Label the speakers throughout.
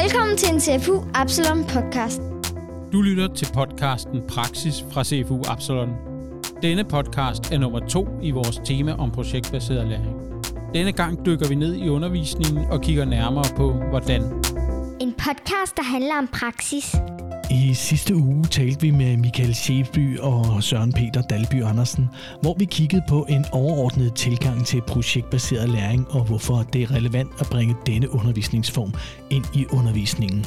Speaker 1: Velkommen til en CFU Absalon podcast.
Speaker 2: Du lytter til podcasten Praksis fra CFU Absalon. Denne podcast er nummer to i vores tema om projektbaseret læring. Denne gang dykker vi ned i undervisningen og kigger nærmere på, hvordan.
Speaker 1: En podcast, der handler om praksis.
Speaker 3: I sidste uge talte vi med Michael Schæfby og Søren Peter Dalby Andersen, hvor vi kiggede på en overordnet tilgang til projektbaseret læring og hvorfor det er relevant at bringe denne undervisningsform ind i undervisningen.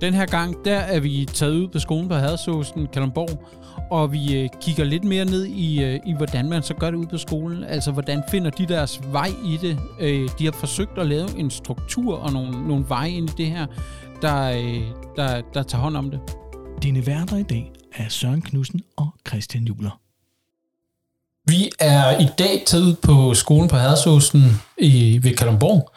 Speaker 2: Den her gang, der er vi taget ud på skolen på Hadersåsen, Kalundborg, og vi øh, kigger lidt mere ned i, øh, i, hvordan man så gør det ud på skolen. Altså, hvordan finder de deres vej i det? Øh, de har forsøgt at lave en struktur og nogle, nogle veje ind i det her, der, øh, der, der tager hånd om det.
Speaker 3: Dine værter i dag er Søren Knudsen og Christian Juler.
Speaker 2: Vi er i dag taget ud på skolen på Hadersåsen i, ved Kalundborg,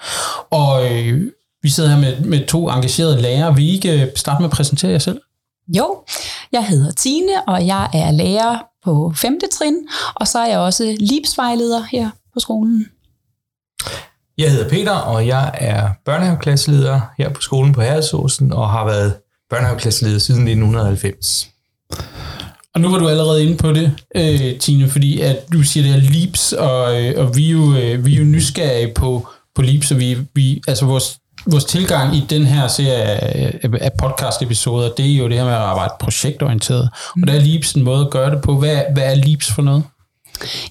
Speaker 2: og øh, vi sidder her med, med to engagerede lærere. Vil I ikke øh, starte med at præsentere jer selv?
Speaker 4: Jo, jeg hedder Tine, og jeg er lærer på 5. trin, og så er jeg også livsvejleder her på skolen.
Speaker 5: Jeg hedder Peter, og jeg er børnehaveklasseleder her på skolen på Herresåsen, og har været børnehaveklasseleder siden 1990.
Speaker 2: Og nu var du allerede inde på det, øh, Tine, fordi at du siger, det er LEAPS, og, øh, og vi, er jo, øh, vi er jo nysgerrige på, på LEAPS, og vi, vi, altså vores, vores tilgang i den her serie af, af podcast-episoder, det er jo det her med at arbejde projektorienteret. Og der er LEAPS en måde at gøre det på. Hvad, hvad er LEAPS for noget?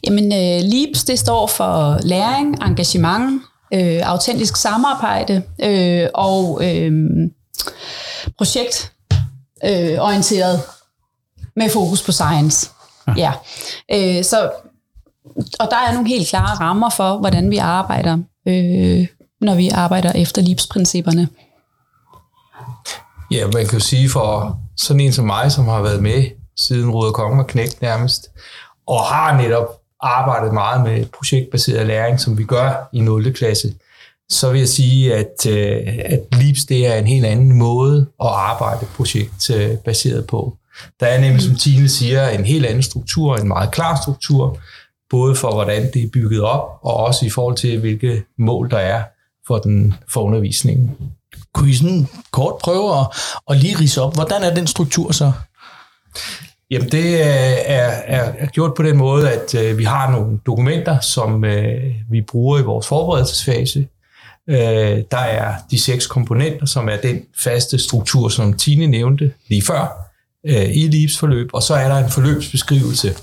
Speaker 4: Jamen, øh, LEAPS, det står for læring, engagement, øh, autentisk samarbejde øh, og øh, projektorienteret med fokus på science. Ja. ja. Øh, så, og der er nogle helt klare rammer for, hvordan vi arbejder, øh, når vi arbejder efter LEAPS-principperne.
Speaker 5: Ja, man kan jo sige for sådan en som mig, som har været med siden Ruder Konge var knægt nærmest, og har netop arbejdet meget med projektbaseret læring, som vi gør i 0. klasse, så vil jeg sige, at, øh, at LEAPS det er en helt anden måde at arbejde projektbaseret øh, på. Der er nemlig, som Tine siger, en helt anden struktur, en meget klar struktur, både for hvordan det er bygget op, og også i forhold til, hvilke mål der er for, den, for undervisningen.
Speaker 3: Kunne I sådan kort prøve at, at lige rise op, hvordan er den struktur så?
Speaker 5: Jamen det øh, er, er, er gjort på den måde, at øh, vi har nogle dokumenter, som øh, vi bruger i vores forberedelsesfase. Øh, der er de seks komponenter, som er den faste struktur, som Tine nævnte lige før øh, i livsforløb, og så er der en forløbsbeskrivelse.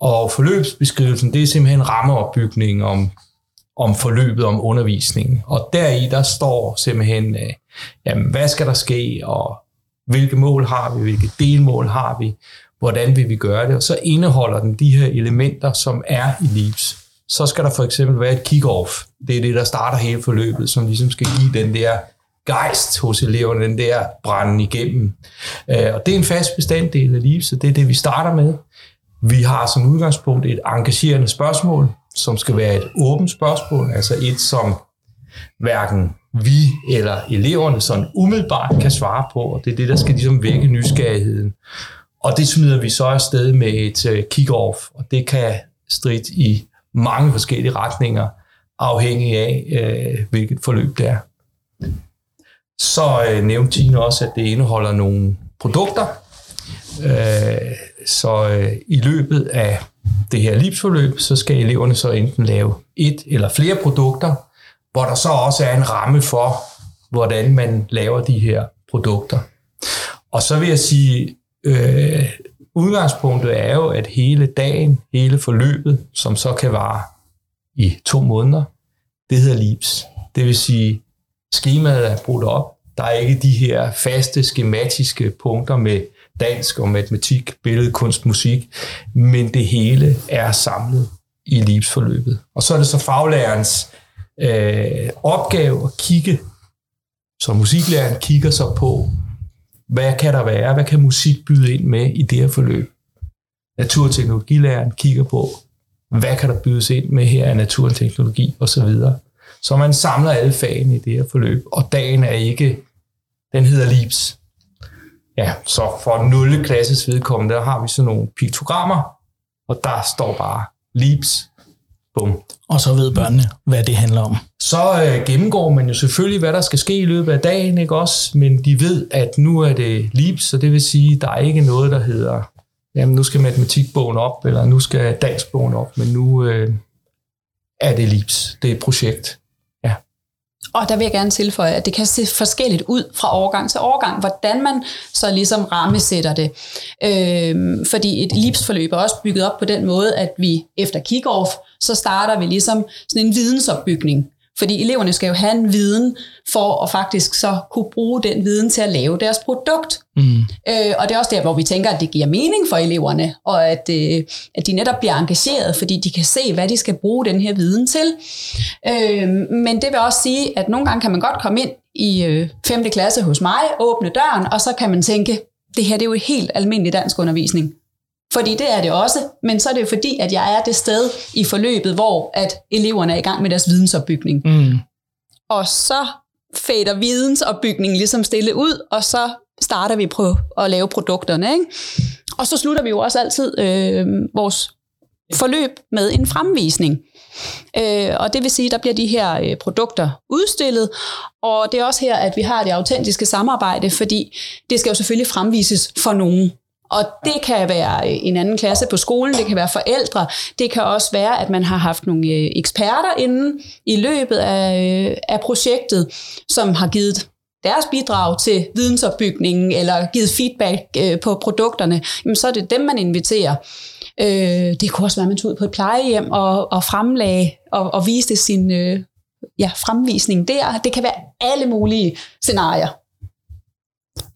Speaker 5: Og forløbsbeskrivelsen, det er simpelthen rammeopbygning om, om forløbet, om undervisningen. Og deri, der står simpelthen, øh, jamen, hvad skal der ske, og hvilke mål har vi, hvilke delmål har vi, hvordan vil vi gøre det, og så indeholder den de her elementer, som er i LEAPS. Så skal der for eksempel være et kick-off. Det er det, der starter hele forløbet, som ligesom skal give den der gejst hos eleverne, den der brænde igennem. Øh, og det er en fast bestanddel af LEAPS, så det er det, vi starter med. Vi har som udgangspunkt et engagerende spørgsmål, som skal være et åbent spørgsmål, altså et, som hverken vi eller eleverne sådan umiddelbart kan svare på, og det er det, der skal ligesom vække nysgerrigheden. Og det smider vi så afsted med et øh, kick-off, og det kan stride i mange forskellige retninger, afhængig af, øh, hvilket forløb det er. Så øh, nævnte Tine også, at det indeholder nogle produkter. Øh, så øh, i løbet af det her livsforløb, så skal eleverne så enten lave et eller flere produkter, hvor der så også er en ramme for, hvordan man laver de her produkter. Og så vil jeg sige, øh, udgangspunktet er jo, at hele dagen, hele forløbet, som så kan vare i to måneder, det hedder LIPS. Det vil sige, skemaet er brudt op. Der er ikke de her faste skematiske punkter med dansk og matematik, billedkunst, musik, men det hele er samlet i livsforløbet. Og så er det så faglærerens øh, opgave at kigge, som musiklæreren kigger så på, hvad kan der være, hvad kan musik byde ind med i det her forløb. Naturteknologilæreren kigger på, hvad kan der bydes ind med her af naturteknologi osv. Så man samler alle fagene i det her forløb, og dagen er ikke, den hedder LIPS. Ja, så for 0. klasses vedkommende, der har vi sådan nogle piktogrammer, og der står bare LIPS Bum.
Speaker 3: Og så ved børnene, hvad det handler om.
Speaker 5: Så øh, gennemgår man jo selvfølgelig, hvad der skal ske i løbet af dagen, ikke også? Men de ved, at nu er det LIBS, så det vil sige, at der er ikke noget, der hedder, jamen nu skal matematikbogen op, eller nu skal danskbogen op, men nu øh, er det LIBS. Det er et projekt.
Speaker 4: Og der vil jeg gerne tilføje, at det kan se forskelligt ud fra årgang til årgang, hvordan man så ligesom rammesætter det. Øhm, fordi et LIPS-forløb er også bygget op på den måde, at vi efter kick-off, så starter vi ligesom sådan en vidensopbygning. Fordi eleverne skal jo have en viden for at faktisk så kunne bruge den viden til at lave deres produkt. Mm. Øh, og det er også der, hvor vi tænker, at det giver mening for eleverne, og at, øh, at de netop bliver engageret, fordi de kan se, hvad de skal bruge den her viden til. Øh, men det vil også sige, at nogle gange kan man godt komme ind i øh, 5. klasse hos mig, åbne døren, og så kan man tænke, det her det er jo helt almindelig dansk undervisning. Fordi det er det også, men så er det jo fordi, at jeg er det sted i forløbet, hvor at eleverne er i gang med deres vidensopbygning. Mm. Og så fader vidensopbygningen ligesom stille ud, og så starter vi på at lave produkterne. Ikke? Og så slutter vi jo også altid øh, vores forløb med en fremvisning. Øh, og det vil sige, at der bliver de her øh, produkter udstillet, og det er også her, at vi har det autentiske samarbejde, fordi det skal jo selvfølgelig fremvises for nogen. Og det kan være en anden klasse på skolen, det kan være forældre, det kan også være, at man har haft nogle øh, eksperter inde i løbet af, øh, af projektet, som har givet deres bidrag til vidensopbygningen eller givet feedback øh, på produkterne, jamen så er det dem, man inviterer. Det kunne også være, at man tog ud på et plejehjem og, og fremlagde og, og viste sin ja, fremvisning der. Det kan være alle mulige scenarier.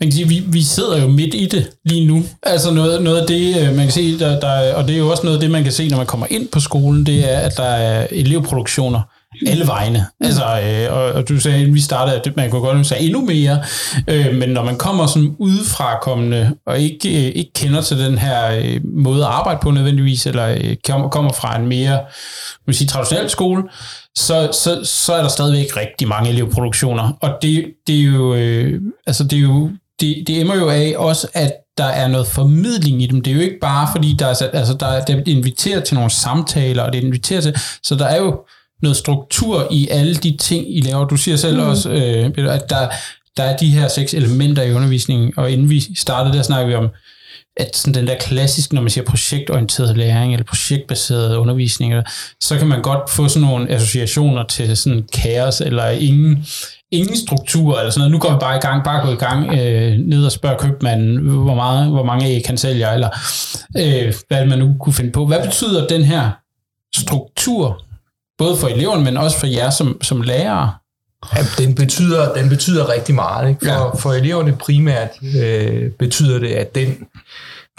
Speaker 2: Man kan sige, vi, vi sidder jo midt i det lige nu. Altså noget, noget af det, øh, man kan se, der, der, og det er jo også noget af det, man kan se, når man kommer ind på skolen, det er, at der er elevproduktioner alle vegne. Altså, øh, og, og du sagde, at vi startede, at man kunne godt sige endnu mere, øh, men når man kommer sådan udefra kommende, og ikke, øh, ikke kender til den her øh, måde at arbejde på nødvendigvis, eller øh, kommer fra en mere vil sige, traditionel skole, så, så, så er der stadigvæk rigtig mange elevproduktioner. Og det, det er jo, øh, altså det er jo, det, det emmer jo af også, at der er noget formidling i dem. Det er jo ikke bare, fordi der er, altså der, er inviteret til nogle samtaler, og det er inviteret til, så der er jo noget struktur i alle de ting, I laver. Du siger selv mm. også, øh, at der, der er de her seks elementer i undervisningen, og inden vi startede, der snakker vi om, at sådan den der klassisk, når man siger projektorienteret læring eller projektbaseret undervisning, så kan man godt få sådan nogle associationer til sådan kaos eller ingen, ingen struktur eller sådan noget. Nu går vi bare i gang, bare gå i gang, øh, ned og spørge købmanden, hvor, meget, hvor mange æg kan sælge, eller øh, hvad man nu kunne finde på. Hvad betyder den her struktur, både for eleverne, men også for jer som, som lærere?
Speaker 5: Ja, den, betyder, den betyder rigtig meget. Ikke? For, ja. for eleverne primært øh, betyder det, at den,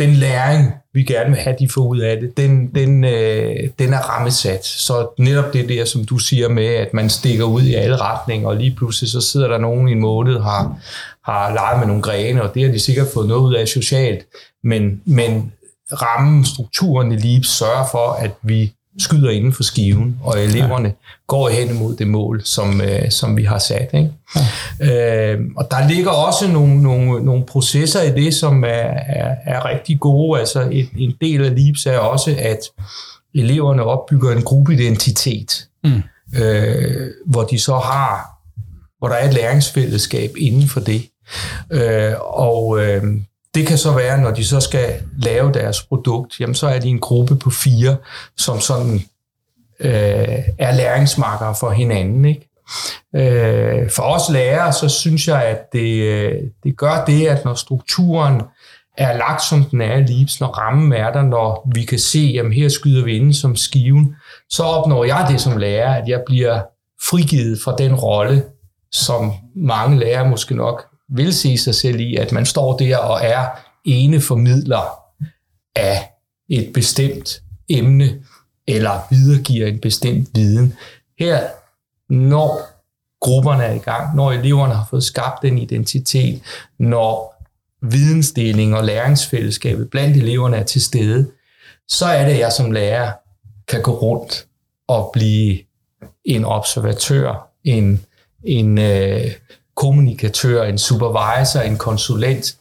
Speaker 5: den læring, vi gerne vil have, de får ud af det, den, den, øh, den er rammesat. Så netop det der, som du siger med, at man stikker ud i alle retninger, og lige pludselig så sidder der nogen i en måned, har, har leget med nogle grene, og det har de sikkert fået noget ud af socialt. Men, men rammen, strukturen i LEAP sørger for, at vi skyder inden for skiven, og eleverne ja. går hen imod det mål, som, øh, som vi har sat. Ikke? Ja. Øh, og der ligger også nogle, nogle, nogle processer i det, som er, er, er rigtig gode. Altså et, en del af LIBS er også, at eleverne opbygger en gruppeidentitet, mm. øh, hvor de så har, hvor der er et læringsfællesskab inden for det. Øh, og øh, det kan så være, når de så skal lave deres produkt, jamen så er de en gruppe på fire, som sådan øh, er læringsmarkere for hinanden. Ikke? Øh, for os lærere, så synes jeg, at det, øh, det gør det, at når strukturen er lagt, som den er i når rammen er der, når vi kan se, jamen her skyder vi inden som skiven, så opnår jeg det som lærer, at jeg bliver frigivet fra den rolle, som mange lærere måske nok vil se sig selv i, at man står der og er ene formidler af et bestemt emne, eller videregiver en bestemt viden. Her, når grupperne er i gang, når eleverne har fået skabt en identitet, når vidensdeling og læringsfællesskabet blandt eleverne er til stede, så er det, at jeg som lærer kan gå rundt og blive en observatør, en, en øh, kommunikatør, en supervisor, en konsulent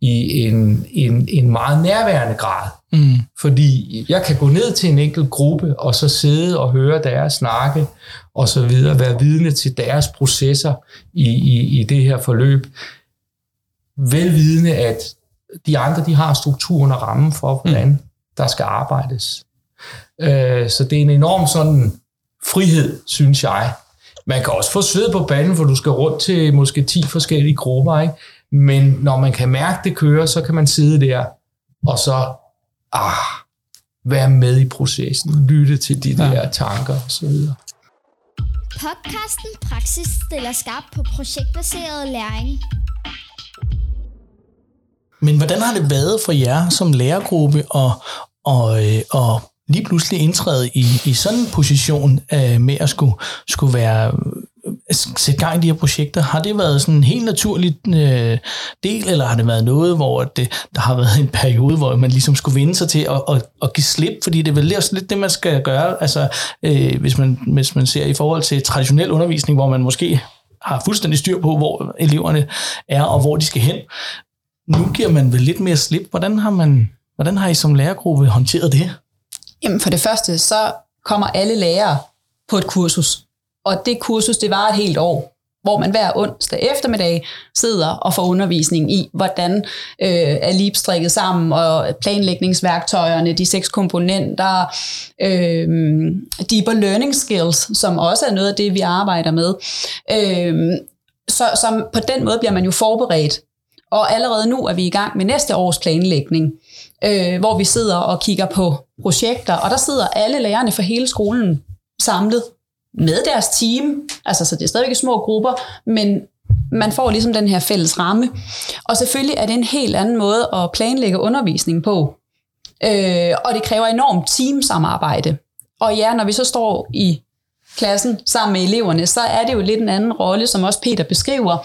Speaker 5: i en, en, en meget nærværende grad. Mm. Fordi jeg kan gå ned til en enkelt gruppe, og så sidde og høre deres snakke, og så videre, være vidne til deres processer i, i, i det her forløb. Velvidende, at de andre de har strukturen og rammen for, hvordan mm. der skal arbejdes. Øh, så det er en enorm sådan frihed, synes jeg. Man kan også få sved på banen, for du skal rundt til måske 10 forskellige grupper, ikke? Men når man kan mærke, det kører, så kan man sidde der og så ah, være med i processen, lytte til de ja. der tanker osv.
Speaker 1: Podcasten Praksis stiller skarpt på projektbaseret læring.
Speaker 3: Men hvordan har det været for jer som lærergruppe og, og, øh, og lige pludselig indtræde i, i sådan en position øh, med at skulle, skulle være øh, sætte gang i de her projekter? Har det været sådan en helt naturlig øh, del, eller har det været noget, hvor det, der har været en periode, hvor man ligesom skulle vinde sig til at, at, at give slip? Fordi det er vel også lidt det, man skal gøre, altså, øh, hvis, man, hvis man ser i forhold til traditionel undervisning, hvor man måske har fuldstændig styr på, hvor eleverne er, og hvor de skal hen. Nu giver man vel lidt mere slip. Hvordan har, man, hvordan har I som lærergruppe håndteret det?
Speaker 4: Jamen for det første, så kommer alle lærere på et kursus. Og det kursus, det var et helt år, hvor man hver onsdag eftermiddag sidder og får undervisning i, hvordan øh, er lib strikket sammen, og planlægningsværktøjerne, de seks komponenter, øh, deeper learning skills, som også er noget af det, vi arbejder med. Øh, så som på den måde bliver man jo forberedt. Og allerede nu er vi i gang med næste års planlægning, øh, hvor vi sidder og kigger på projekter, og der sidder alle lærerne fra hele skolen samlet med deres team, altså så det er stadigvæk små grupper, men man får ligesom den her fælles ramme. Og selvfølgelig er det en helt anden måde at planlægge undervisning på. Øh, og det kræver enormt teamsamarbejde. Og ja, når vi så står i klassen sammen med eleverne, så er det jo lidt en anden rolle, som også Peter beskriver.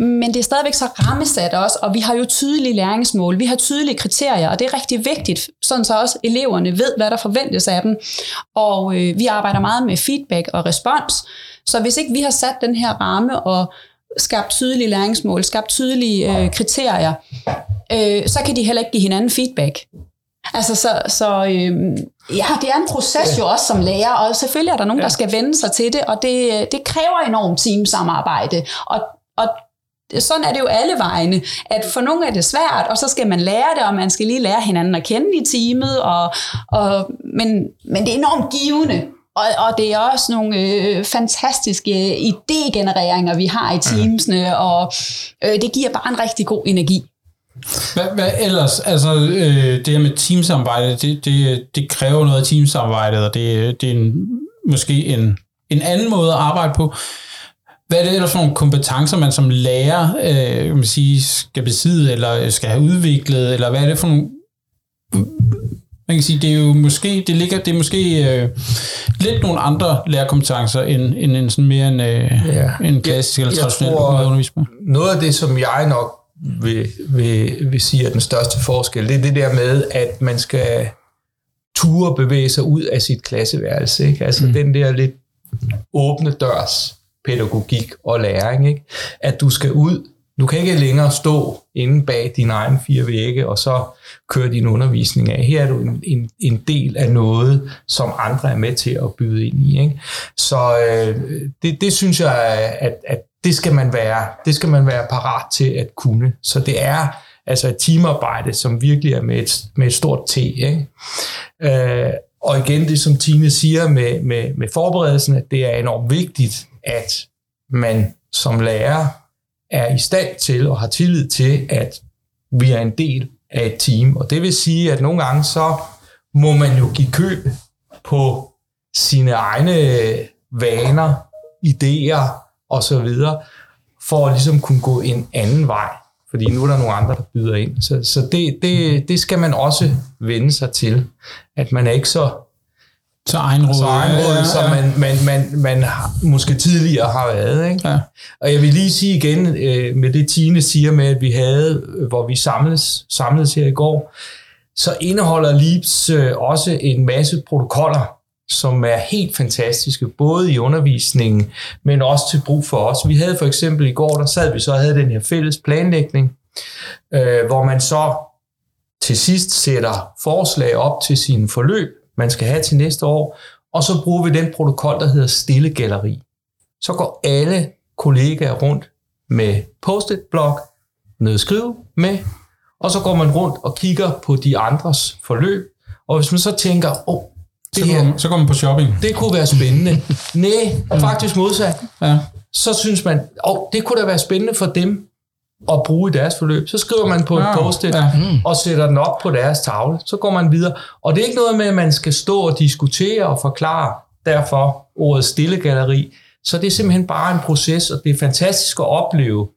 Speaker 4: Men det er stadigvæk så rammesat også, og vi har jo tydelige læringsmål, vi har tydelige kriterier, og det er rigtig vigtigt, sådan så også eleverne ved, hvad der forventes af dem. Og øh, vi arbejder meget med feedback og respons, så hvis ikke vi har sat den her ramme og skabt tydelige læringsmål, skabt tydelige øh, kriterier, øh, så kan de heller ikke give hinanden feedback. Altså, så, så øh, ja, det er en proces jo også som lærer, og selvfølgelig er der nogen, der skal vende sig til det, og det, det kræver enormt teamsamarbejde, og, og sådan er det jo alle vegne, at for nogle er det svært, og så skal man lære det, og man skal lige lære hinanden at kende i teamet, og, og, men, men det er enormt givende, og, og det er også nogle øh, fantastiske idégenereringer, vi har i teamsene, og øh, det giver bare en rigtig god energi.
Speaker 2: Hvad, hvad ellers? Altså, øh, det her med teamsamarbejde, det, det, det kræver noget af teamsamarbejdet, og det, det er en, måske en, en anden måde at arbejde på. Hvad er det ellers for nogle kompetencer, man som lærer øh, man sige, skal besidde, eller skal have udviklet, eller hvad er det for nogle... Man kan sige, det er jo måske, det ligger, det er måske øh, lidt nogle andre lærerkompetencer, end, end en sådan mere en, øh, ja. en klassisk eller traditionel på.
Speaker 5: Noget af det, som jeg nok vil, vil, vil sige er den største forskel, det er det der med, at man skal ture bevæge sig ud af sit klasseværelse. Ikke? Altså mm. den der lidt åbne dørs pædagogik og læring. Ikke? At du skal ud, du kan ikke længere stå inde bag dine egne fire vægge, og så køre din undervisning af. Her er du en, en, en del af noget, som andre er med til at byde ind i. Ikke? Så øh, det, det synes jeg, at, at det skal man være, det skal man være parat til at kunne. Så det er altså et teamarbejde, som virkelig er med et, med et stort T. Ikke? Øh, og igen, det som Tine siger med, med, med forberedelsen, at det er enormt vigtigt, at man som lærer er i stand til og har tillid til, at vi er en del af et team. Og det vil sige, at nogle gange så må man jo give køb på sine egne vaner, idéer osv., for at ligesom kunne gå en anden vej. Fordi nu er der nogle andre, der byder ind. Så, så det, det, det skal man også vende sig til. At man er ikke så
Speaker 2: så egenråd. Så
Speaker 5: egenråd, ja, ja. som man, man, man, man måske tidligere har været. Ikke? Ja. Og jeg vil lige sige igen, øh, med det Tine siger med, at vi havde, hvor vi samles, samledes her i går, så indeholder LEAPS øh, også en masse protokoller, som er helt fantastiske, både i undervisningen, men også til brug for os. Vi havde for eksempel i går, der sad vi så og havde den her fælles planlægning, øh, hvor man så til sidst sætter forslag op til sine forløb, man skal have til næste år, og så bruger vi den protokol, der hedder stille galleri. Så går alle kollegaer rundt med post-it-blok, noget at skrive med, og så går man rundt og kigger på de andres forløb, og hvis man så tænker, åh, oh,
Speaker 2: det så, her, så går man på shopping.
Speaker 5: Det kunne være spændende. Nej, faktisk modsat. Ja. Så synes man, åh, oh, det kunne da være spændende for dem at bruge i deres forløb. Så skriver man på ja, en post ja. og sætter den op på deres tavle. Så går man videre. Og det er ikke noget med, at man skal stå og diskutere og forklare derfor ordet stille galleri. Så det er simpelthen bare en proces, og det er fantastisk at opleve.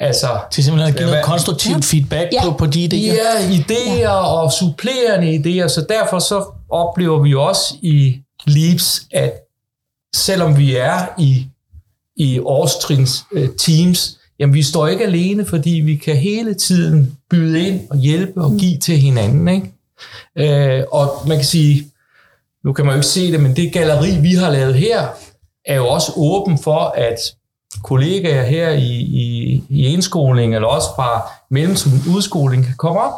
Speaker 3: Altså, til simpelthen at give noget konstruktivt ja. feedback ja. på, på de idéer.
Speaker 5: Ja, idéer ja. og supplerende idéer. Så derfor så oplever vi også i Leaps, at selvom vi er i, i årstrins uh, teams, jamen vi står ikke alene, fordi vi kan hele tiden byde ind og hjælpe og give til hinanden. Ikke? Uh, og man kan sige, nu kan man jo ikke se det, men det galleri, vi har lavet her, er jo også åben for, at kollegaer her i, i, i indskoling, eller også fra mellemtiden udskoling, kan komme op,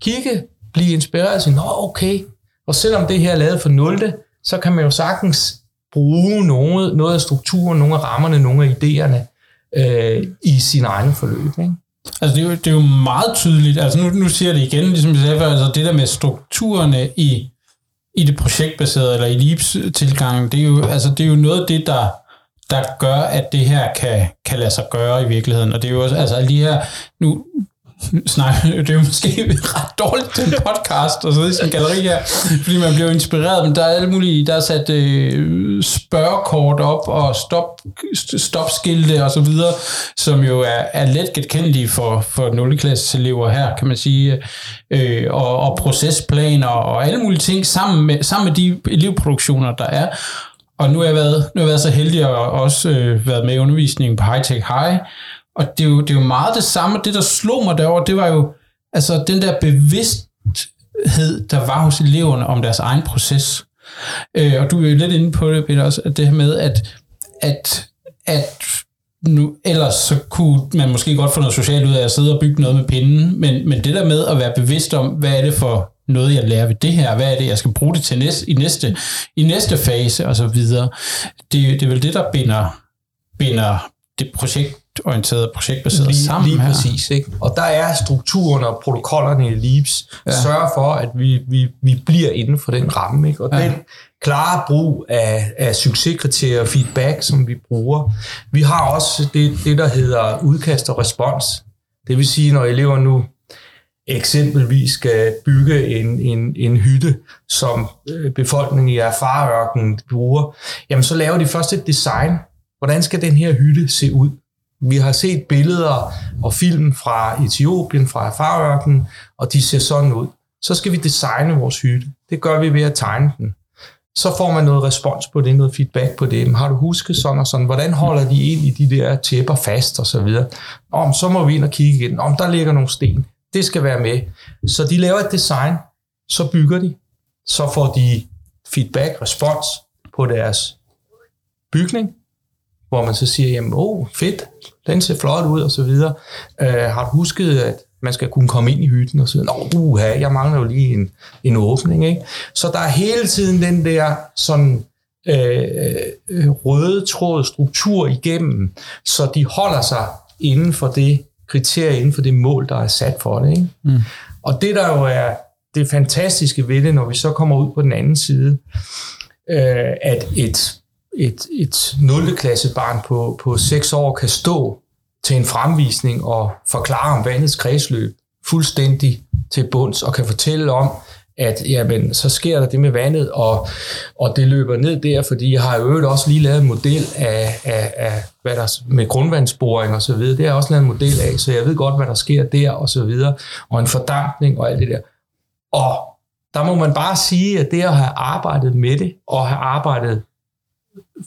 Speaker 5: kigge, blive inspireret og sige, nå okay, og selvom det her er lavet for 0, så kan man jo sagtens bruge noget, noget af strukturen, nogle af rammerne, nogle af idéerne øh, i sin egen forløb. Ikke?
Speaker 2: Altså det er, jo, det er jo meget tydeligt, altså nu, nu siger jeg det igen, ligesom jeg sagde altså det der med strukturerne i, i det projektbaserede, eller i LEAPS-tilgangen, øh, det er jo, altså det er jo noget af det, der, der gør, at det her kan, kan lade sig gøre i virkeligheden. Og det er jo også, altså lige her, nu, snak, det er jo måske ret dårligt til en podcast at sidde i sin galleri her, fordi man bliver inspireret, men der er alle mulige, der er sat øh, spørgekort op og stop, stopskilte og så videre, som jo er, er let genkendelige for, for 0. klasse elever her, kan man sige, øh, og, og procesplaner og alle mulige ting sammen med, sammen med de elevproduktioner, der er. Og nu har jeg været, nu har jeg været så heldig at også øh, været med i undervisningen på High Tech High, og det er, jo, det er jo meget det samme. Det, der slog mig derover, det var jo altså den der bevidsthed, der var hos eleverne om deres egen proces. Øh, og du er jo lidt inde på det, Peter, også, at det her med, at, at, at nu, ellers så kunne man måske godt få noget socialt ud af at sidde og bygge noget med pinden, men, men det der med at være bevidst om, hvad er det for noget, jeg lærer ved det her, hvad er det, jeg skal bruge det til næste, i, næste, i næste fase, og så videre. Det, det er vel det, der binder, binder det projekt projektorienterede, projektbaserede lige, sammen
Speaker 5: Lige her. præcis. Ikke? Og der er strukturen og protokollerne i LEAPS, ja. sørger for, at vi, vi, vi bliver inden for den ramme. Ikke? Og ja. den klare brug af, af succeskriterier og feedback, som vi bruger. Vi har også det, det, der hedder udkast og respons. Det vil sige, når elever nu eksempelvis skal bygge en, en, en hytte, som øh, befolkningen i erfarørken bruger, jamen så laver de først et design. Hvordan skal den her hytte se ud? Vi har set billeder og film fra Etiopien, fra Farørken, og de ser sådan ud. Så skal vi designe vores hytte. Det gør vi ved at tegne den. Så får man noget respons på det, noget feedback på det. Har du husket sådan og sådan? Hvordan holder de ind i de der tæpper fast og så videre? Om, så må vi ind og kigge igen. Om, der ligger nogle sten. Det skal være med. Så de laver et design, så bygger de. Så får de feedback, respons på deres bygning, hvor man så siger, jamen, åh, oh, fedt, den ser flot ud, og så videre. Uh, har du husket, at man skal kunne komme ind i hytten og så videre? Nå, uha, jeg mangler jo lige en, en åbning, ikke? Så der er hele tiden den der sådan øh, røde tråd struktur igennem, så de holder sig inden for det kriterie, inden for det mål, der er sat for det. Ikke? Mm. Og det der jo er det fantastiske ved det, når vi så kommer ud på den anden side, øh, at et et, et 0. klasse barn på, på 6 år kan stå til en fremvisning og forklare om vandets kredsløb fuldstændig til bunds og kan fortælle om, at jamen, så sker der det med vandet, og, og det løber ned der, fordi jeg har jo øvrigt også lige lavet en model af, af, af hvad der, med grundvandsboring og så videre. Det har jeg også lavet en model af, så jeg ved godt, hvad der sker der og så videre, og en fordampning og alt det der. Og der må man bare sige, at det at have arbejdet med det, og have arbejdet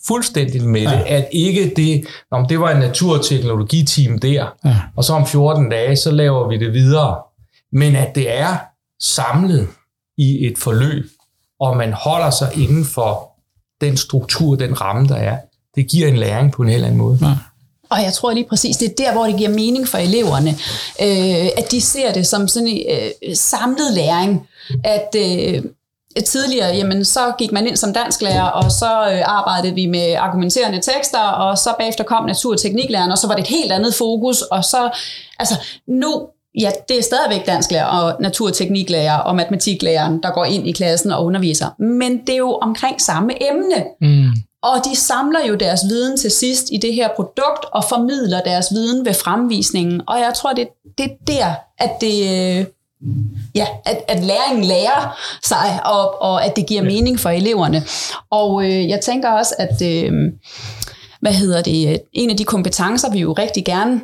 Speaker 5: fuldstændig med ja. det, at ikke det, om det var en naturteknologiteam der, ja. og så om 14 dage, så laver vi det videre. Men at det er samlet i et forløb, og man holder sig inden for den struktur, den ramme, der er, det giver en læring på en helt anden måde. Ja.
Speaker 4: Og jeg tror lige præcis, det er der, hvor det giver mening for eleverne, øh, at de ser det som sådan en øh, samlet læring, at øh, tidligere, jamen, så gik man ind som dansklærer, og så øh, arbejdede vi med argumenterende tekster, og så bagefter kom natur- og tekniklæreren, og så var det et helt andet fokus, og så, altså, nu ja, det er stadigvæk dansklærer og natur- og tekniklærer og matematiklæreren, der går ind i klassen og underviser. Men det er jo omkring samme emne. Mm. Og de samler jo deres viden til sidst i det her produkt og formidler deres viden ved fremvisningen. Og jeg tror, det, det er der, at det... Ja, at, at læringen lærer sig, og, og at det giver mening for eleverne. Og øh, jeg tænker også, at øh, hvad hedder det, en af de kompetencer, vi jo rigtig gerne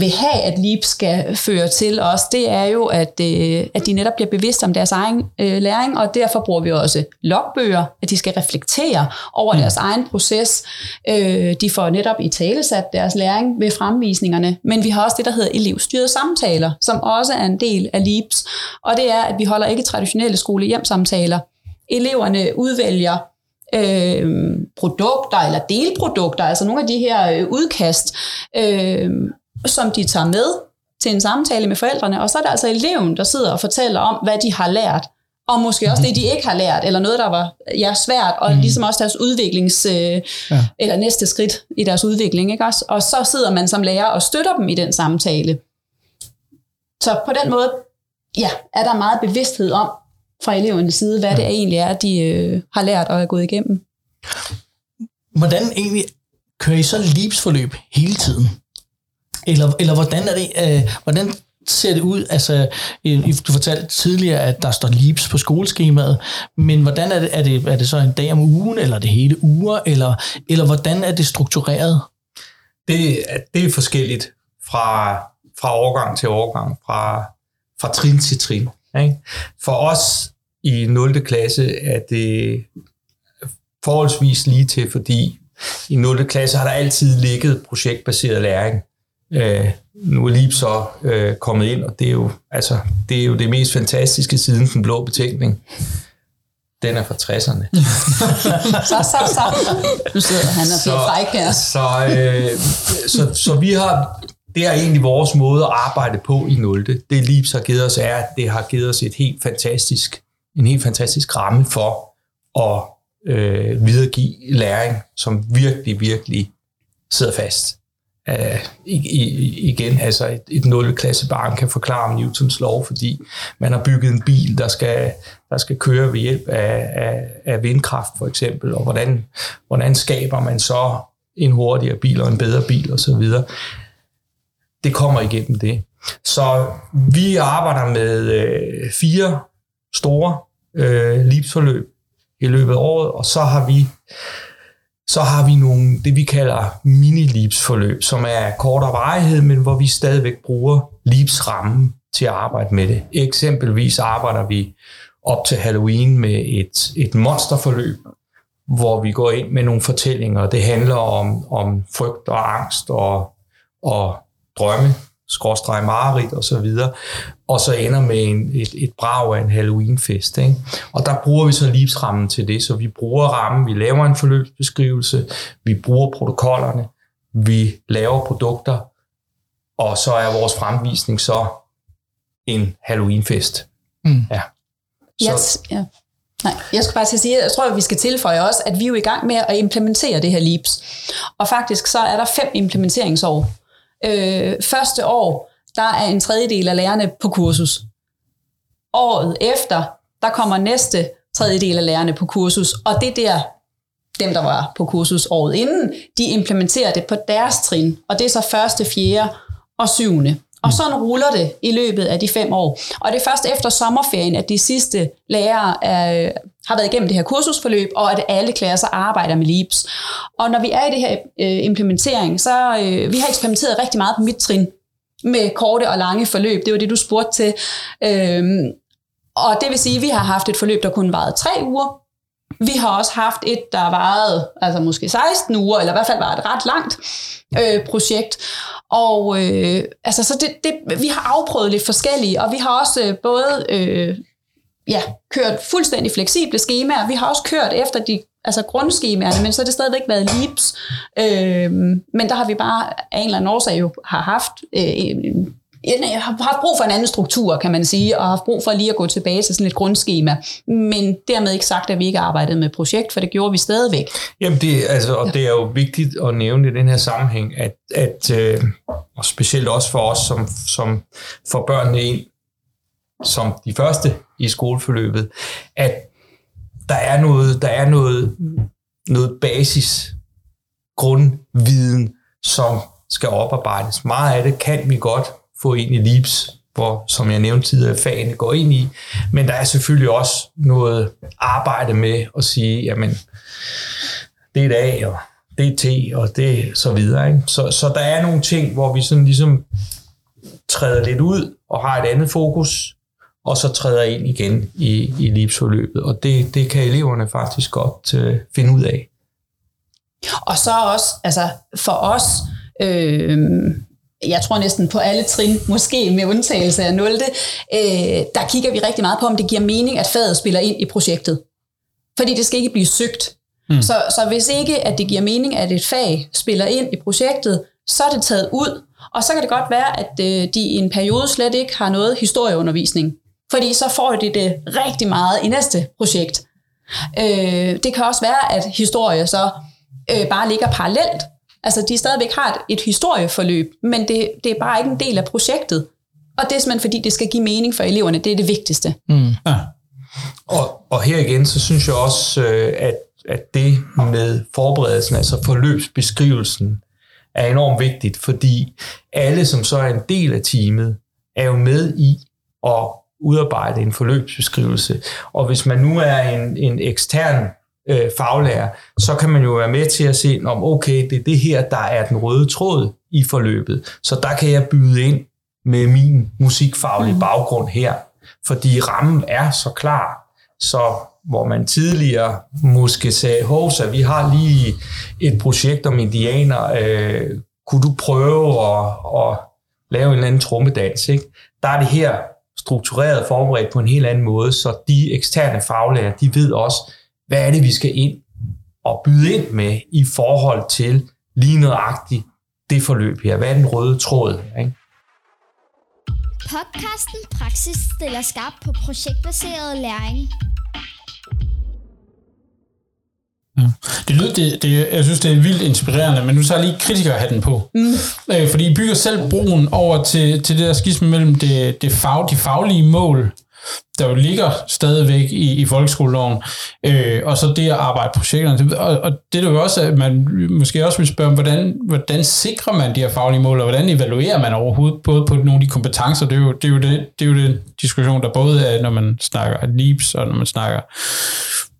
Speaker 4: vil have, at LEAP skal føre til os, det er jo, at, øh, at de netop bliver bevidste om deres egen øh, læring, og derfor bruger vi også logbøger, at de skal reflektere over mm. deres egen proces. Øh, de får netop i talesat deres læring ved fremvisningerne, men vi har også det, der hedder elevstyrede samtaler, som også er en del af LEAPS, og det er, at vi holder ikke traditionelle skole-hjem-samtaler. Eleverne udvælger øh, produkter eller delprodukter, altså nogle af de her øh, udkast, øh, som de tager med til en samtale med forældrene, og så er der altså eleven, der sidder og fortæller om, hvad de har lært, og måske også det, de ikke har lært, eller noget, der var ja, svært, og mm. ligesom også deres udviklings, øh, ja. eller næste skridt i deres udvikling. Ikke også? Og så sidder man som lærer og støtter dem i den samtale. Så på den måde, ja, er der meget bevidsthed om, fra elevernes side, hvad ja. det egentlig er, de øh, har lært og er gået igennem.
Speaker 3: Hvordan egentlig kører I så livsforløb hele tiden? Eller, eller hvordan er det, øh, hvordan ser det ud? Altså, du fortalte tidligere, at der står LEAPS på skoleskemaet, men hvordan er det, er det, er det så en dag om ugen, eller det hele uger, eller, eller hvordan er det struktureret?
Speaker 5: Det, det er forskelligt fra, fra årgang til årgang, fra, fra trin til trin. Ikke? For os i 0. klasse er det forholdsvis lige til, fordi i 0. klasse har der altid ligget projektbaseret læring. Øh, nu er Lieb så øh, kommet ind, og det er, jo, altså, det er jo det mest fantastiske siden den blå betænkning. Den er fra 60'erne.
Speaker 4: så, så, så. Nu sidder han og bliver her.
Speaker 5: Så, øh, så, så vi har, det er egentlig vores måde at arbejde på i 0. Det Liebs har givet os er, at det har givet os et helt fantastisk, en helt fantastisk ramme for at øh, videregive læring, som virkelig, virkelig sidder fast uh, igen, altså et, et 0. klasse barn kan forklare om Newtons lov, fordi man har bygget en bil, der skal, der skal køre ved hjælp af, af, af vindkraft for eksempel, og hvordan, hvordan skaber man så en hurtigere bil og en bedre bil osv. Det kommer igennem det. Så vi arbejder med øh, fire store øh, livsforløb i løbet af året, og så har vi så har vi nogle, det vi kalder mini forløb som er kortere varighed, men hvor vi stadigvæk bruger leaps-ramme til at arbejde med det. Eksempelvis arbejder vi op til Halloween med et, et monsterforløb, hvor vi går ind med nogle fortællinger. Det handler om, om frygt og angst og, og drømme, skråstreg mareridt og så videre, og så ender med en, et, et brag af en Halloweenfest. Ikke? Og der bruger vi så livsrammen til det, så vi bruger rammen, vi laver en forløbsbeskrivelse, vi bruger protokollerne, vi laver produkter, og så er vores fremvisning så en Halloweenfest. Mm. Ja.
Speaker 4: Så. Yes, ja. Nej, jeg skulle bare til at sige, jeg tror, at vi skal tilføje også, at vi er jo i gang med at implementere det her LEAPS. Og faktisk så er der fem implementeringsår Øh, første år, der er en tredjedel af lærerne på kursus. Året efter, der kommer næste tredjedel af lærerne på kursus, og det der, dem der var på kursus året inden, de implementerer det på deres trin, og det er så første, fjerde og syvende. Og sådan ruller det i løbet af de fem år. Og det er først efter sommerferien, at de sidste lærere er, har været igennem det her kursusforløb, og at alle klasser arbejder med LEAPS. Og når vi er i det her øh, implementering, så øh, vi har eksperimenteret rigtig meget på mit trin med korte og lange forløb. Det var det, du spurgte til. Øhm, og det vil sige, at vi har haft et forløb, der kun varede tre uger. Vi har også haft et, der varede altså måske 16 uger, eller i hvert fald var et ret langt øh, projekt. Og øh, altså, så det, det, vi har afprøvet lidt forskellige, og vi har også øh, både øh, ja, kørt fuldstændig fleksible skemaer. Vi har også kørt efter de altså grundskemaerne, men så har det stadigvæk været LEAPS. Øh, men der har vi bare af en eller anden årsag jo har haft øh, en, jeg har haft brug for en anden struktur, kan man sige, og har haft brug for lige at gå tilbage til sådan et grundskema. Men dermed ikke sagt, at vi ikke arbejdede med projekt, for det gjorde vi stadigvæk.
Speaker 5: Jamen, det, altså, og det er jo vigtigt at nævne i den her sammenhæng, at, at øh, og specielt også for os, som, som får børnene ind som de første i skoleforløbet, at der er noget, der er noget, noget basis grundviden, som skal oparbejdes. Meget af det kan vi godt få ind i Leaps, hvor, som jeg nævnte tidligere, fagene går ind i. Men der er selvfølgelig også noget arbejde med at sige, jamen, det er et A, og det er T, og det så videre. Ikke? Så, så der er nogle ting, hvor vi sådan ligesom træder lidt ud og har et andet fokus, og så træder ind igen i, i livsforløbet. Og det, det kan eleverne faktisk godt øh, finde ud af.
Speaker 4: Og så også, altså for os, øh, jeg tror næsten på alle trin, måske med undtagelse af 0. Øh, der kigger vi rigtig meget på, om det giver mening, at faget spiller ind i projektet. Fordi det skal ikke blive søgt. Mm. Så, så hvis ikke, at det giver mening, at et fag spiller ind i projektet, så er det taget ud. Og så kan det godt være, at øh, de i en periode slet ikke har noget historieundervisning. Fordi så får de det rigtig meget i næste projekt. Øh, det kan også være, at historie så øh, bare ligger parallelt Altså, de stadigvæk har et, et historieforløb, men det, det er bare ikke en del af projektet. Og det er simpelthen fordi, det skal give mening for eleverne. Det er det vigtigste. Mm. Ja.
Speaker 5: Og, og her igen, så synes jeg også, øh, at, at det med forberedelsen, altså forløbsbeskrivelsen, er enormt vigtigt, fordi alle, som så er en del af teamet, er jo med i at udarbejde en forløbsbeskrivelse. Og hvis man nu er en, en ekstern øh, faglærer, så kan man jo være med til at se, om okay, det er det her, der er den røde tråd i forløbet. Så der kan jeg byde ind med min musikfaglige mm. baggrund her, fordi rammen er så klar, så hvor man tidligere måske sagde, så vi har lige et projekt om indianer, øh, kunne du prøve at, at lave en eller anden trommedans, ikke? Der er det her struktureret forberedt på en helt anden måde, så de eksterne faglærer, de ved også, hvad er det, vi skal ind og byde ind med i forhold til lige nøjagtigt det forløb her? Hvad er den røde tråd? Ikke?
Speaker 1: Podcasten Praksis stiller skarp på projektbaseret læring.
Speaker 2: Det lyder, det, det, jeg synes, det er vildt inspirerende, men nu så lige kritikerhatten på. Mm. Øh, fordi I bygger selv broen over til, til det der skisme mellem det, det fag, de faglige mål der jo ligger stadigvæk i, i folkeskoleloven, øh, og så det at arbejde projekterne. Og, og det er jo også, at man måske også vil spørge, hvordan, hvordan sikrer man de her faglige mål, og hvordan evaluerer man overhovedet både på nogle af de kompetencer? Det er jo, det er jo, det, det er jo den diskussion, der både er, når man snakker LEAPS, og når man snakker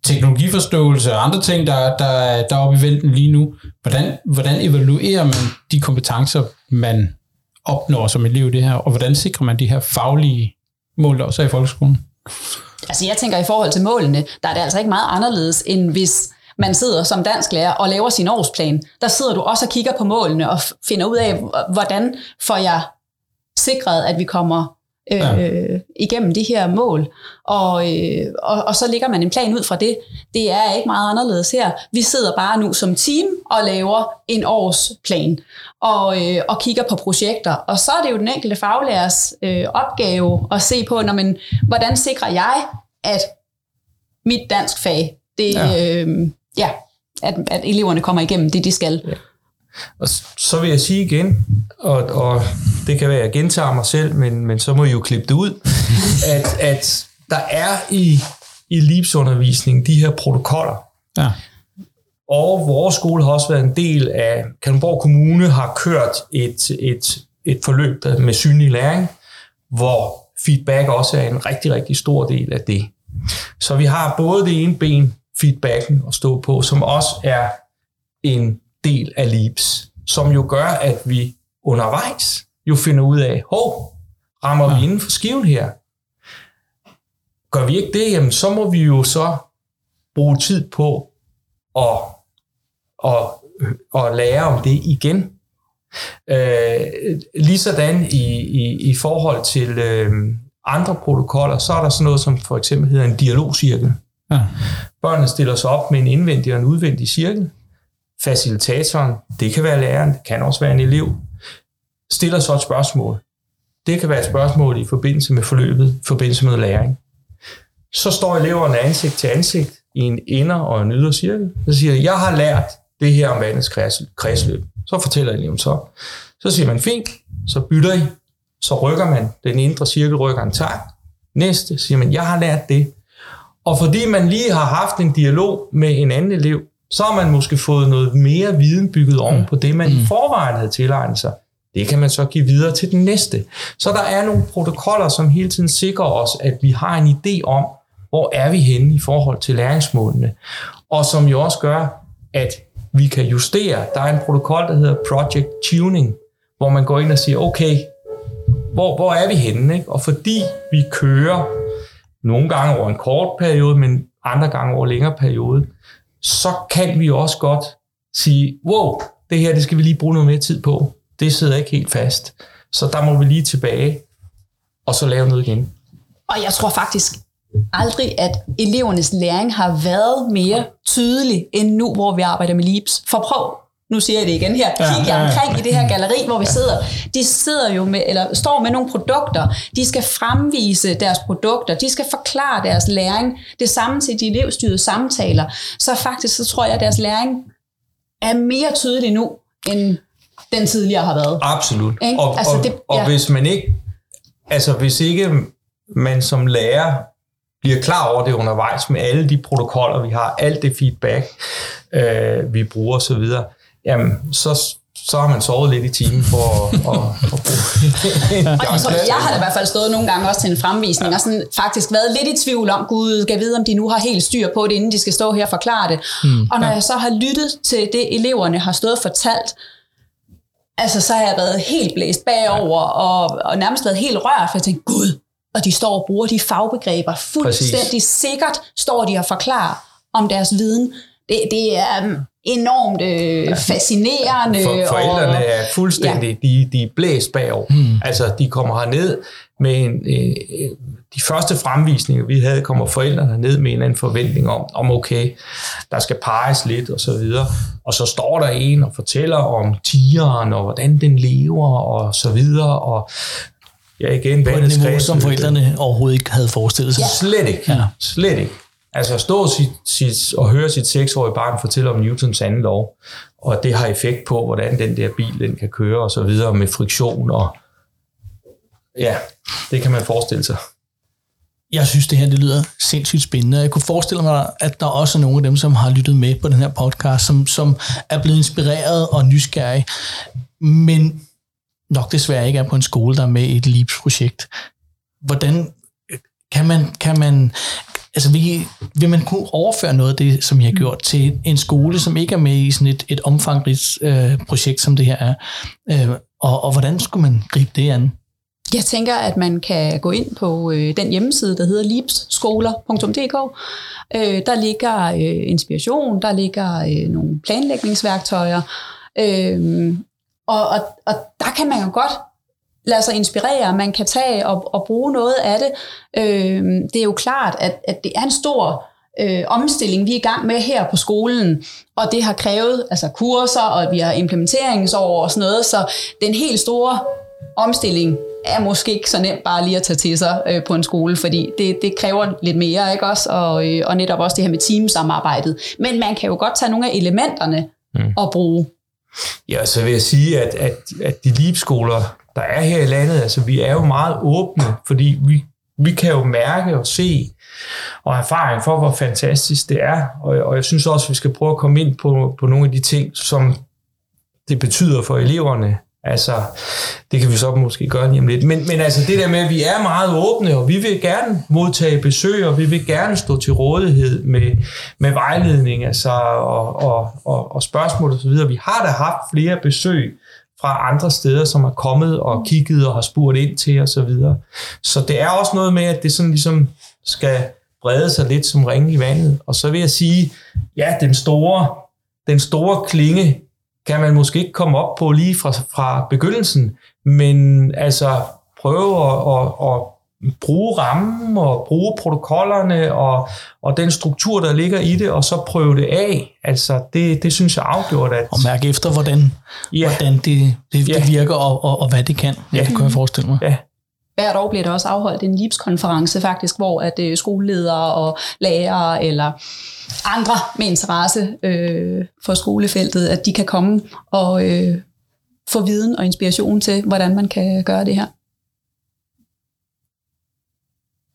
Speaker 2: teknologiforståelse og andre ting, der, der, der er oppe i vælten lige nu. Hvordan, hvordan evaluerer man de kompetencer, man opnår som elev i det her, og hvordan sikrer man de her faglige mål, der også er i folkeskolen?
Speaker 4: Altså jeg tænker, i forhold til målene, der er det altså ikke meget anderledes, end hvis man sidder som dansk lærer og laver sin årsplan. Der sidder du også og kigger på målene og finder ud af, hvordan får jeg sikret, at vi kommer øh, ja. igennem de her mål. Og, øh, og, og så ligger man en plan ud fra det. Det er ikke meget anderledes her. Vi sidder bare nu som team og laver en årsplan og, øh, og kigger på projekter. Og så er det jo den enkelte faglærers øh, opgave at se på, når man, hvordan sikrer jeg, at mit dansk fag, det, ja. Øh, ja, at, at eleverne kommer igennem det, de skal. Ja.
Speaker 5: Og så vil jeg sige igen, og, og det kan være, at jeg gentager mig selv, men, men så må I jo klippe det ud, at, at der er i, i livsundervisning de her protokoller. Ja. Og vores skole har også været en del af, Kalundborg Kommune har kørt et, et, et forløb med synlig læring, hvor feedback også er en rigtig, rigtig stor del af det. Så vi har både det ene ben, feedbacken at stå på, som også er en del af LEAPS, som jo gør, at vi undervejs jo finder ud af, hov, rammer ja. vi inden for skiven her? Gør vi ikke det, jamen så må vi jo så bruge tid på at, at, at lære om det igen. Øh, ligesådan i, i, i forhold til øh, andre protokoller, så er der sådan noget som for eksempel hedder en dialogcirkel.
Speaker 2: Ja.
Speaker 5: Børnene stiller sig op med en indvendig og en udvendig cirkel. Facilitatoren, det kan være læreren, det kan også være en elev, stiller så et spørgsmål. Det kan være et spørgsmål i forbindelse med forløbet, i forbindelse med læring. Så står eleverne ansigt til ansigt i en inder- og en ydre cirkel. Så siger jeg, jeg har lært det her om vandets kredsløb. Så fortæller eleven så. Så siger man, fint, så bytter I. Så rykker man, den indre cirkel rykker en tak. Næste siger man, jeg har lært det. Og fordi man lige har haft en dialog med en anden elev, så har man måske fået noget mere viden bygget oven på det, man i forvejen havde tilegnet sig. Det kan man så give videre til den næste. Så der er nogle protokoller, som hele tiden sikrer os, at vi har en idé om, hvor er vi henne i forhold til læringsmålene. Og som jo også gør, at vi kan justere. Der er en protokol, der hedder Project Tuning, hvor man går ind og siger, okay, hvor, hvor er vi henne? Ikke? Og fordi vi kører nogle gange over en kort periode, men andre gange over en længere periode, så kan vi også godt sige, wow, det her det skal vi lige bruge noget mere tid på. Det sidder ikke helt fast. Så der må vi lige tilbage, og så lave noget igen.
Speaker 4: Og jeg tror faktisk aldrig, at elevernes læring har været mere tydelig end nu, hvor vi arbejder med LEAPS. For prøv, nu siger jeg det igen her, kig jer omkring i det her galleri, hvor vi sidder. De sidder jo med, eller står med nogle produkter. De skal fremvise deres produkter. De skal forklare deres læring. Det samme til de elevstyrede samtaler. Så faktisk, så tror jeg, at deres læring er mere tydelig nu, end den tidligere har været.
Speaker 5: Absolut.
Speaker 4: Ikke?
Speaker 5: Og,
Speaker 4: Altså, det-
Speaker 5: og
Speaker 4: ja.
Speaker 5: hvis man ikke, altså hvis ikke man som lærer bliver klar over det undervejs med alle de protokoller, vi har, alt det feedback, øh, vi bruger osv., jamen, så, så har man sovet lidt i timen for at, at, at bruge
Speaker 4: Og jeg, tror, jeg har i hvert fald stået nogle gange også til en fremvisning, og sådan faktisk været lidt i tvivl om, gud, skal jeg vide, om de nu har helt styr på det, inden de skal stå her og forklare det. Mm, og når jeg så har lyttet til det, eleverne har stået og fortalt, altså så har jeg været helt blæst bagover, og, og nærmest været helt rørt, for jeg tænkte, gud, og de står og bruger de fagbegreber fuldstændig
Speaker 5: Præcis.
Speaker 4: sikkert, står de og forklarer om deres viden. Det, det er um, enormt øh, fascinerende.
Speaker 5: For, forældrene
Speaker 4: og,
Speaker 5: er fuldstændig, ja. de, de er blæst bagover. Mm. Altså, de kommer herned med en, øh, de første fremvisninger, vi havde, kommer forældrene ned med en eller anden forventning om, om okay, der skal peges lidt og så videre. Og så står der en og fortæller om tigeren og hvordan den lever og så videre. Og ja, igen,
Speaker 3: På et niveau, som forældrene overhovedet ikke havde forestillet sig.
Speaker 5: Slet ikke.
Speaker 3: Ja.
Speaker 5: Ja. Slet ikke. Altså at stå sit, sit, og høre sit seksårige barn fortælle om Newtons anden lov, og det har effekt på, hvordan den der bil den kan køre og så videre med friktion og ja, det kan man forestille sig.
Speaker 3: Jeg synes, det her det lyder sindssygt spændende. Jeg kunne forestille mig, at der også er nogle af dem, som har lyttet med på den her podcast, som, som er blevet inspireret og nysgerrige, men nok desværre ikke er på en skole, der er med i et LEAPS-projekt. Hvordan kan man, kan man altså vil, vil man kunne overføre noget af det, som I har gjort, til en skole, som ikke er med i sådan et, et omfangrigt øh, projekt, som det her er? Øh, og, og hvordan skulle man gribe det an?
Speaker 4: Jeg tænker, at man kan gå ind på øh, den hjemmeside, der hedder lipsskoler.dk. Øh, der ligger øh, inspiration, der ligger øh, nogle planlægningsværktøjer, øh, og, og, og der kan man jo godt lade sig inspirere, man kan tage og, og bruge noget af det. Øh, det er jo klart, at, at det er en stor øh, omstilling, vi er i gang med her på skolen, og det har krævet altså kurser, og vi har implementeringsår og sådan noget, så den helt store omstilling er måske ikke så nemt bare lige at tage til sig øh, på en skole, fordi det, det kræver lidt mere, ikke også? Og, øh, og netop også det her med teamsamarbejdet. Men man kan jo godt tage nogle af elementerne mm. og bruge.
Speaker 5: Ja, så vil jeg sige, at, at, at de LEAP-skoler, der er her i landet, altså vi er jo meget åbne, fordi vi, vi kan jo mærke og se og erfaring for, hvor fantastisk det er. Og, og jeg synes også, at vi skal prøve at komme ind på, på nogle af de ting, som det betyder for eleverne. Altså, det kan vi så måske gøre lige om lidt. Men, men altså det der med, at vi er meget åbne, og vi vil gerne modtage besøg, og vi vil gerne stå til rådighed med, med vejledning altså, og, og, og, og spørgsmål osv. Vi har da haft flere besøg fra andre steder, som er kommet og kigget og har spurgt ind til osv. Så, videre. så det er også noget med, at det sådan ligesom skal brede sig lidt som ringe i vandet. Og så vil jeg sige, ja, den store, den store klinge kan man måske ikke komme op på lige fra, fra begyndelsen, men altså prøve at, at, at bruge rammen og bruge protokollerne og, og den struktur, der ligger i det, og så prøve det af. Altså, det, det synes jeg afgjort, at...
Speaker 3: Og mærke efter, hvordan,
Speaker 5: Ja.
Speaker 3: hvordan det, det,
Speaker 5: Ja.
Speaker 3: det virker, og, og, og hvad det kan. Ja. Det kan jeg forestille mig.
Speaker 5: Ja,
Speaker 4: Hvert år bliver der også afholdt en LIPS-konference faktisk, hvor at øh, skoleledere og lærere eller andre med interesse øh, for skolefeltet, at de kan komme og øh, få viden og inspiration til, hvordan man kan gøre det her.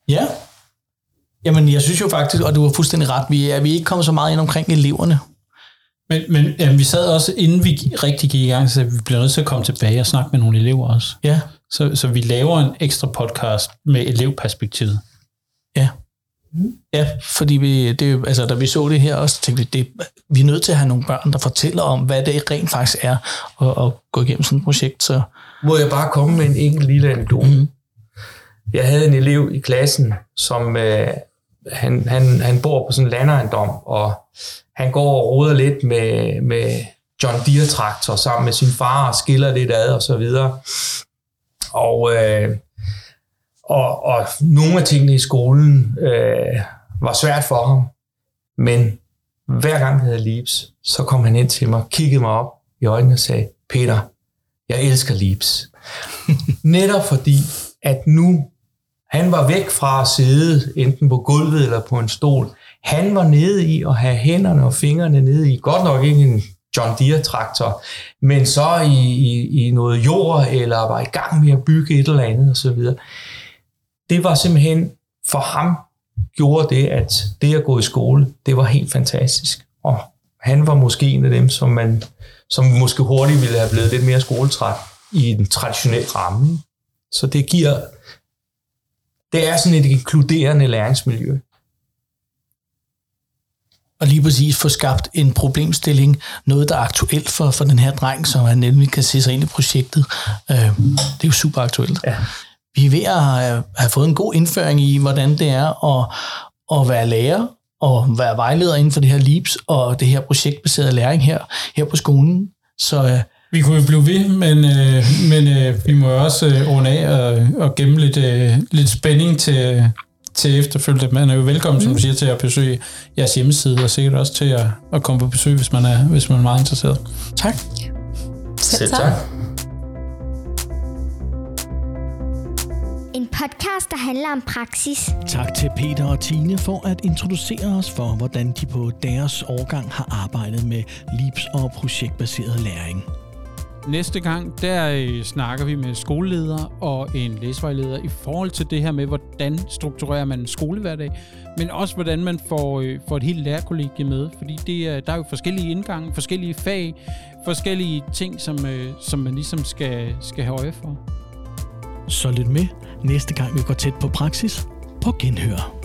Speaker 3: Ja. Jamen, jeg synes jo faktisk, og du har fuldstændig ret, vi er, vi er ikke kommet så meget ind omkring eleverne.
Speaker 2: Men, men ja, vi sad også, inden vi rigtig gik i gang, så vi bliver nødt til at komme tilbage og snakke med nogle elever også.
Speaker 3: Ja.
Speaker 2: Så, så vi laver en ekstra podcast med elevperspektivet.
Speaker 3: Ja. Ja, fordi vi, det, er jo- altså, da vi så det her også, tænkte vi, det, vi er nødt til at have nogle børn, der fortæller om, hvad det rent faktisk er at, at gå igennem sådan et projekt. Så
Speaker 5: Må jeg bare komme med en enkelt lille anekdote? Mm. Jeg havde en elev i klassen, som øh, han, han, han bor på sådan en landejendom, og han går og roder lidt med, med John Deere-traktor sammen med sin far og skiller lidt ad og så videre. Og, øh, og, og nogle af tingene i skolen øh, var svært for ham, men hver gang vi havde Leaps, så kom han ind til mig, kiggede mig op i øjnene og sagde, Peter, jeg elsker Leaps. Netop fordi, at nu han var væk fra at sidde enten på gulvet eller på en stol. Han var nede i at have hænderne og fingrene nede i, godt nok ikke en John Deere-traktor, men så i, i, i noget jord, eller var i gang med at bygge et eller andet osv. Det var simpelthen for ham gjorde det, at det at gå i skole, det var helt fantastisk. Og han var måske en af dem, som man som måske hurtigt ville have blevet lidt mere skoletræt i en traditionel ramme. Så det giver, det er sådan et inkluderende læringsmiljø.
Speaker 3: og lige præcis få skabt en problemstilling, noget der er aktuelt for, for den her dreng, som han nemlig kan se sig ind i projektet. Øh, det er jo super aktuelt.
Speaker 5: Ja.
Speaker 3: Vi er ved at have, have fået en god indføring i, hvordan det er at, at være lærer og være vejleder inden for det her LEAPS og det her projektbaserede læring her, her på skolen. Så øh,
Speaker 2: Vi kunne jo blive ved, men, øh, men øh, vi må jo også øh, runde af og, og gemme lidt, øh, lidt spænding til, til efterfølgende. Man er jo velkommen, som du siger, til at besøge jeres hjemmeside, og sikkert også til at, at komme på besøg, hvis man er, hvis man er meget interesseret.
Speaker 3: tak.
Speaker 4: Selv tak.
Speaker 1: En podcast, der handler om praksis.
Speaker 3: Tak til Peter og Tine for at introducere os for, hvordan de på deres årgang har arbejdet med LEAPS og projektbaseret læring.
Speaker 2: Næste gang, der øh, snakker vi med skoleledere og en læsevejleder i forhold til det her med, hvordan strukturerer man en skolehverdag, men også hvordan man får, øh, får et helt lærerkollegie med, fordi det er, der er jo forskellige indgange, forskellige fag, forskellige ting, som, øh, som man ligesom skal, skal have øje for.
Speaker 3: Så lyt med næste gang vi går tæt på praksis på genhør.